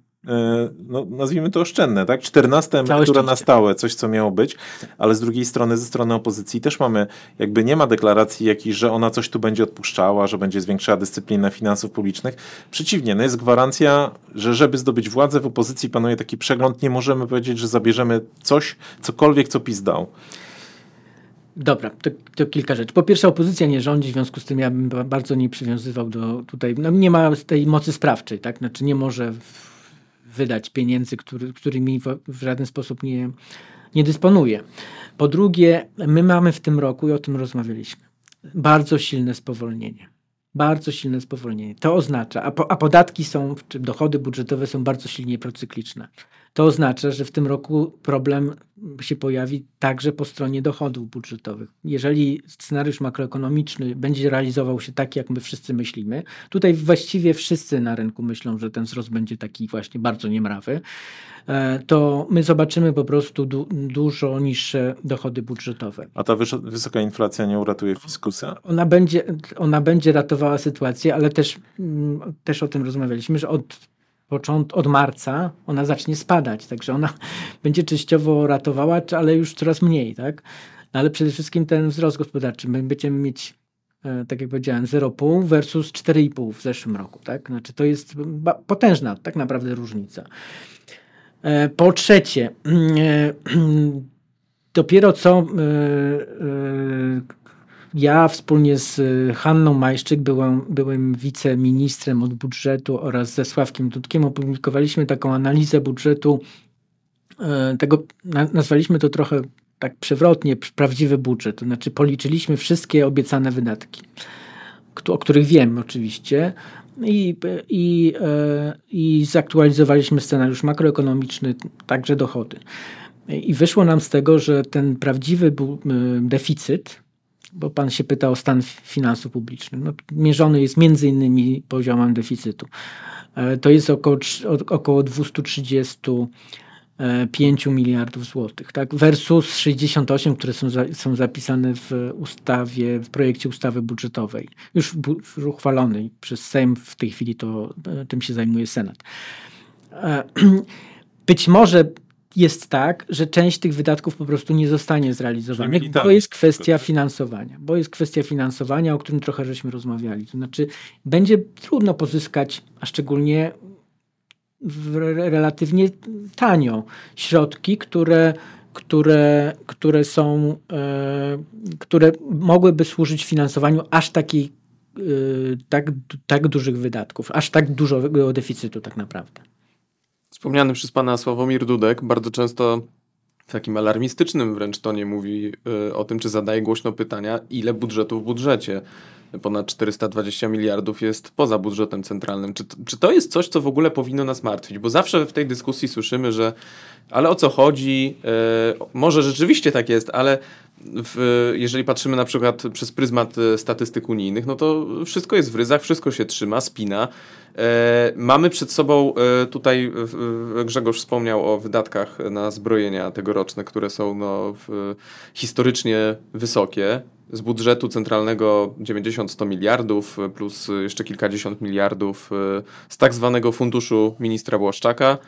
Speaker 1: no, nazwijmy to oszczędne, tak? 14 emerytura na stałe, coś co miało być, ale z drugiej strony, ze strony opozycji też mamy, jakby nie ma deklaracji jakiejś, że ona coś tu będzie odpuszczała, że będzie zwiększała dyscyplinę finansów publicznych. Przeciwnie, no jest gwarancja, że żeby zdobyć władzę w opozycji panuje taki przegląd, nie możemy powiedzieć, że zabierzemy coś, cokolwiek, co PiS dał.
Speaker 3: Dobra, to, to, kilka rzeczy. Po pierwsze, opozycja nie rządzi, w związku z tym ja bym bardzo nie przywiązywał do tutaj, no nie ma tej mocy sprawczej, tak? Znaczy nie może wydać pieniędzy, który, którymi w, w żaden sposób nie, nie dysponuje. Po drugie, my mamy w tym roku, i o tym rozmawialiśmy, bardzo silne spowolnienie. Bardzo silne spowolnienie. To oznacza, a, po, a podatki są, czy dochody budżetowe są bardzo silnie procykliczne. To oznacza, że w tym roku problem się pojawi także po stronie dochodów budżetowych. Jeżeli scenariusz makroekonomiczny będzie realizował się tak, jak my wszyscy myślimy, tutaj właściwie wszyscy na rynku myślą, że ten wzrost będzie taki właśnie bardzo niemrawy, e, to my zobaczymy po prostu du dużo niższe dochody budżetowe.
Speaker 1: A ta wysoka inflacja nie uratuje fiskusa?
Speaker 3: Ona będzie, ona będzie ratowała sytuację, ale też, mm, też o tym rozmawialiśmy, że od począt, od marca ona zacznie spadać, także ona (laughs) będzie częściowo ratowała, ale już coraz mniej, tak? No ale przede wszystkim ten wzrost gospodarczy. My będziemy mieć, e, tak jak powiedziałem, 0,5 versus 4,5 w zeszłym roku, tak? Znaczy to jest potężna tak naprawdę różnica. E, po trzecie, e, (clears throat) dopiero co ja wspólnie z y, Hanną Majszczyk, byłem, byłem wiceministrem od budżetu oraz ze Sławkiem Dudkiem, opublikowaliśmy taką analizę budżetu. E, tego nazwaliśmy to trochę tak przewrotnie, prawdziwy budżet. To znaczy policzyliśmy wszystkie obiecane wydatki, o których wiem oczywiście. I, i, e, i zaktualizowaliśmy scenariusz makroekonomiczny, także dochody. I wyszło nam z tego, że ten prawdziwy deficyt bo pan się pyta o stan finansów publicznych. No, mierzony jest między innymi poziomem deficytu. E, to jest około, około 235 miliardów złotych, tak? versus 68, które są, za, są zapisane w ustawie, w projekcie ustawy budżetowej, już, już uchwalonej przez Sejm, w tej chwili to e, tym się zajmuje Senat. E, (clears throat) być może jest tak, że część tych wydatków po prostu nie zostanie zrealizowana, bo jest kwestia finansowania, bo jest kwestia finansowania, o którym trochę żeśmy rozmawiali. To znaczy, będzie trudno pozyskać, a szczególnie relatywnie tanio, środki, które, które, które są, e, które mogłyby służyć finansowaniu aż takiej, e, tak, tak dużych wydatków, aż tak dużego deficytu tak naprawdę.
Speaker 2: Wspomniany przez pana Sławomir Dudek bardzo często w takim alarmistycznym wręcz tonie mówi y, o tym, czy zadaje głośno pytania, ile budżetu w budżecie. Ponad 420 miliardów jest poza budżetem centralnym. Czy, czy to jest coś, co w ogóle powinno nas martwić? Bo zawsze w tej dyskusji słyszymy, że ale o co chodzi? Y, może rzeczywiście tak jest, ale w, jeżeli patrzymy na przykład przez pryzmat y, statystyk unijnych, no to wszystko jest w ryzach, wszystko się trzyma, spina. E, mamy przed sobą, e, tutaj Grzegorz wspomniał o wydatkach na zbrojenia tegoroczne, które są no, historycznie wysokie. Z budżetu centralnego 90-100 miliardów, plus jeszcze kilkadziesiąt miliardów e, z tak zwanego funduszu ministra Błaszczaka.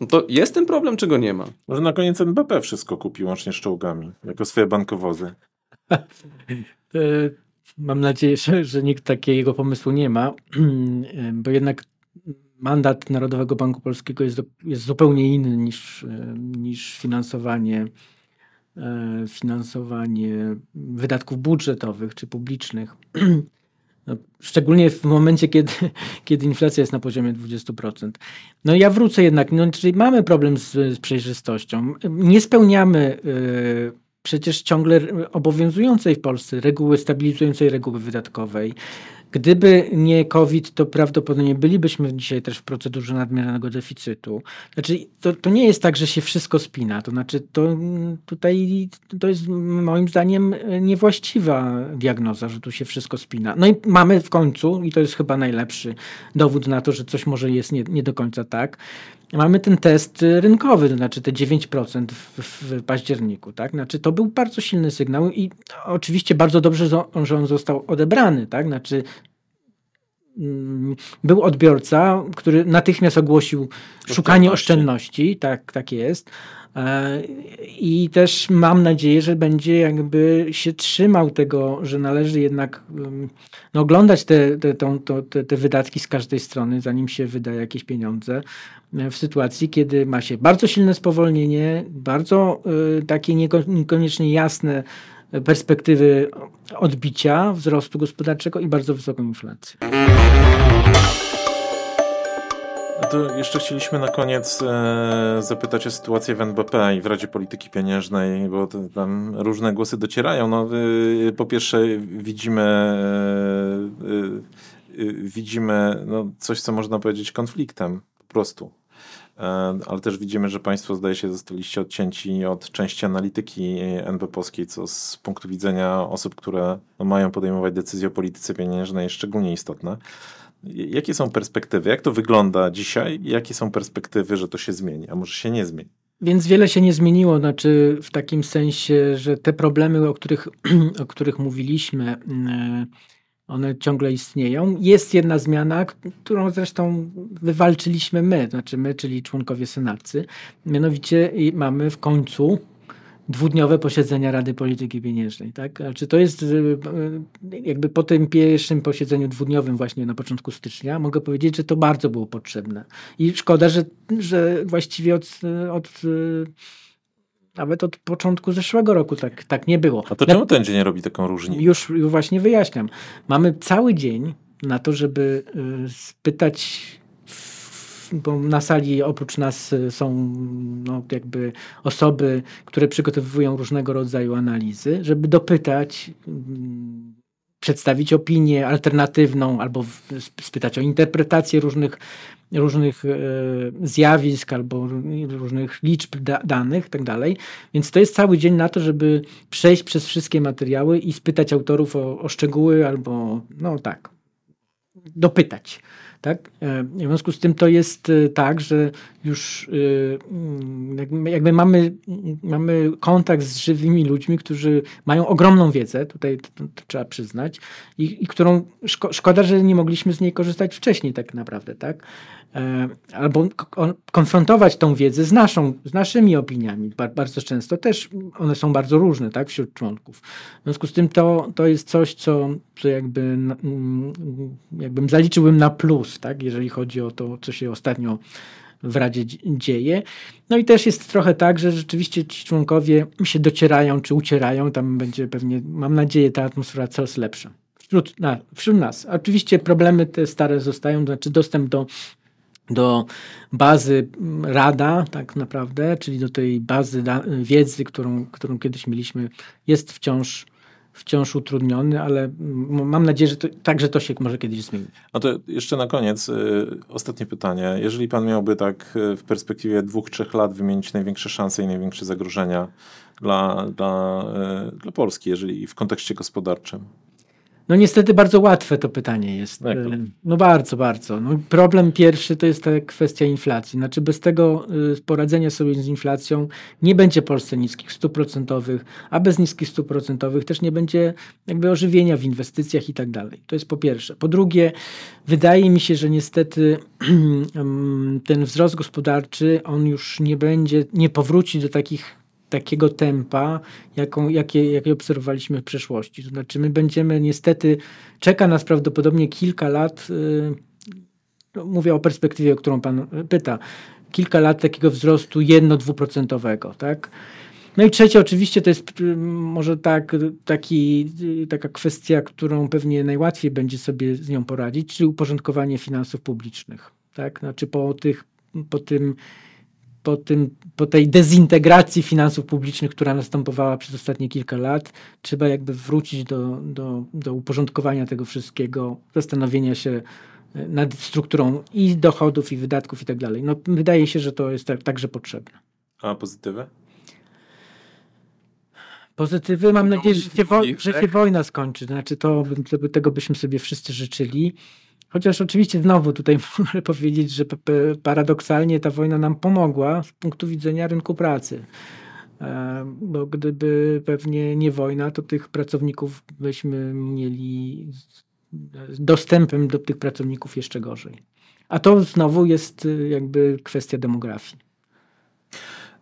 Speaker 2: No to jest ten problem, czy go nie ma?
Speaker 1: Może na koniec NBP wszystko kupi, łącznie z czołgami, jako swoje bankowozy. (laughs)
Speaker 3: Mam nadzieję, że, że nikt takiego pomysłu nie ma, (clears throat) bo jednak mandat Narodowego Banku Polskiego jest, jest zupełnie inny niż, niż finansowanie, finansowanie wydatków budżetowych czy publicznych. (clears throat) No, szczególnie w momencie, kiedy, (laughs) kiedy inflacja jest na poziomie 20%. No ja wrócę jednak, no, czyli mamy problem z, z przejrzystością. Nie spełniamy y, przecież ciągle obowiązującej w Polsce reguły stabilizującej reguły wydatkowej. Gdyby nie COVID, to prawdopodobnie bylibyśmy dzisiaj też w procedurze nadmiernego deficytu. Znaczy, to, to nie jest tak, że się wszystko spina. To znaczy, to tutaj to jest moim zdaniem niewłaściwa diagnoza, że tu się wszystko spina. No i mamy w końcu, i to jest chyba najlepszy dowód na to, że coś może jest nie, nie do końca tak, mamy ten test rynkowy, to znaczy te 9% w, w, październiku. Tak? Znaczy, to był bardzo silny sygnał i oczywiście bardzo dobrze, że on został odebrany. Tak? Znaczy, był odbiorca, który natychmiast ogłosił szukanie oszczędności, tak, tak jest. E, I też mam nadzieję, że będzie jakby się trzymał tego, że należy jednak no, oglądać te, te, te, te wydatki z każdej strony, zanim się wyda jakieś pieniądze, e, w sytuacji, kiedy ma się bardzo silne spowolnienie, bardzo y, takie niekoniecznie jasne perspektywy odbicia wzrostu gospodarczego i bardzo wysoką inflację.
Speaker 1: To jeszcze chcieliśmy na koniec e, zapytać o sytuację w NBP i w Radzie Polityki Pieniężnej, bo tam różne głosy docierają. No, y, po pierwsze widzimy y, y, widzimy no, coś, co można powiedzieć konfliktem po prostu. E, ale też widzimy, że Państwo zdaje się zostaliście odcięci od części analityki NBP-owskiej, co z punktu widzenia osób, które no, mają podejmować decyzje o polityce pieniężnej jest szczególnie istotne. Jakie są perspektywy? Jak to wygląda dzisiaj? Jakie są perspektywy, że to się zmieni, a może się nie zmieni?
Speaker 3: Więc wiele się nie zmieniło, znaczy w takim sensie, że te problemy, o których, (clears throat) o których mówiliśmy, mm, one ciągle istnieją. Jest jedna zmiana, którą zresztą wywalczyliśmy my, znaczy my, czyli członkowie senaccy. Mianowicie mamy w końcu dwudniowe posiedzenia Rady Polityki Pieniężnej. Tak? Czy to jest y, y, jakby po tym pierwszym posiedzeniu dwudniowym właśnie na początku stycznia mogę powiedzieć, że to bardzo było potrzebne. I szkoda, że, że właściwie od, od y, nawet od początku zeszłego roku tak, tak nie było.
Speaker 1: A to czemu ten dzień robi taką różnicę?
Speaker 3: Już, już właśnie wyjaśniam. Mamy cały dzień na to, żeby spytać bo na sali oprócz nas y, są no, jakby osoby, które przygotowują różnego rodzaju analizy, żeby dopytać, mm, przedstawić opinię alternatywną albo spytać o interpretację różnych, różnych e, zjawisk albo różnych liczb da, danych tak dalej. Więc to jest cały dzień na to, żeby przejść przez wszystkie materiały i spytać autorów o, o szczegóły albo no tak, dopytać. Tak? E, w związku z tym to jest e, tak, że już e, jakby mamy, mamy kontakt z żywymi ludźmi, którzy mają ogromną wiedzę, tutaj to, to trzeba przyznać, i, i którą szko szkoda, że nie mogliśmy z niej korzystać wcześniej tak naprawdę. Tak? E, albo konfrontować tą wiedzę z, naszą, z naszymi opiniami. Bardzo często też one są bardzo różne tak, wśród członków. W związku z tym to, to jest coś, co, co jakby, jakbym zaliczyłbym na plus, tak, jeżeli chodzi o to, co się ostatnio w Radzie dzieje. No i też jest trochę tak, że rzeczywiście ci członkowie się docierają czy ucierają. Tam będzie pewnie, mam nadzieję, ta atmosfera coraz lepsza. Wśród, na, wśród nas. Oczywiście problemy te stare zostają, to znaczy dostęp do do bazy RADA, tak naprawdę, czyli do tej bazy wiedzy, którą, którą kiedyś mieliśmy, jest wciąż, wciąż utrudniony, ale mam nadzieję, że to, także to się może kiedyś zmieni.
Speaker 1: A to jeszcze na koniec y, ostatnie pytanie. Jeżeli pan miałby tak y, w perspektywie dwóch, trzech lat wymienić największe szanse i największe zagrożenia dla, dla, y, dla Polski, jeżeli w kontekście gospodarczym,
Speaker 3: no niestety bardzo łatwe to pytanie jest.
Speaker 1: No,
Speaker 3: no bardzo, bardzo. No problem pierwszy to jest ta kwestia inflacji. Znaczy bez tego y, poradzenia sobie z inflacją nie będzie w Polsce niskich stóp procentowych, a bez niskich stóp procentowych też nie będzie jakby ożywienia w inwestycjach i tak dalej. To jest po pierwsze. Po drugie, wydaje mi się, że niestety (clears throat) ten wzrost gospodarczy, on już nie będzie, nie powróci do takich takiego tempa, jaką, jakie, jakie obserwowaliśmy w przeszłości. To znaczy, my będziemy niestety, czeka nas prawdopodobnie kilka lat, yy, mówię o perspektywie, o którą Pan pyta, kilka lat takiego wzrostu jedno-dwuprocentowego, tak? No i trzecie oczywiście to jest y, może tak, taki, y, taka kwestia, którą pewnie najłatwiej będzie sobie z nią poradzić, czyli uporządkowanie finansów publicznych. Tak? Znaczy po, tych, po tym po, tym, po tej dezintegracji finansów publicznych, która następowała przez ostatnie kilka lat, trzeba jakby wrócić do, do, do uporządkowania tego wszystkiego, zastanowienia się e, nad strukturą i dochodów, i wydatków, i tak dalej. No, wydaje się, że to jest tak, także potrzebne.
Speaker 1: A pozytywy?
Speaker 3: Pozytywy mam nadzieję, że się, wo- że się wojna skończy. Znaczy to, tego byśmy sobie wszyscy życzyli. Chociaż oczywiście znowu tutaj (laughs) muszę powiedzieć, że paradoksalnie ta wojna nam pomogła z punktu widzenia rynku pracy. E, bo gdyby pewnie nie wojna, to tych pracowników byśmy mieli dostępem do tych pracowników jeszcze gorzej. A to znowu jest y, jakby kwestia demografii.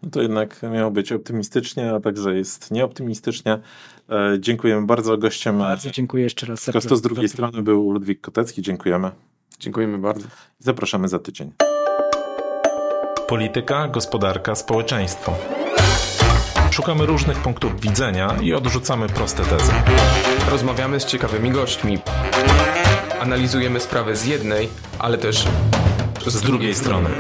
Speaker 1: No to jednak miało być optymistycznie, a także jest nieoptymistycznie. E, dziękujemy bardzo gościem.
Speaker 3: Bardzo dziękuję jeszcze raz.
Speaker 1: Prosto z drugiej strony był Ludwik Kotecki. Dziękujemy.
Speaker 2: Dziękujemy bardzo.
Speaker 1: Zapraszamy za tydzień. Polityka, gospodarka, społeczeństwo. Szukamy różnych punktów widzenia i odrzucamy proste tezy.
Speaker 2: Rozmawiamy z ciekawymi gośćmi. Analizujemy sprawę z jednej, ale też
Speaker 1: z drugiej strony.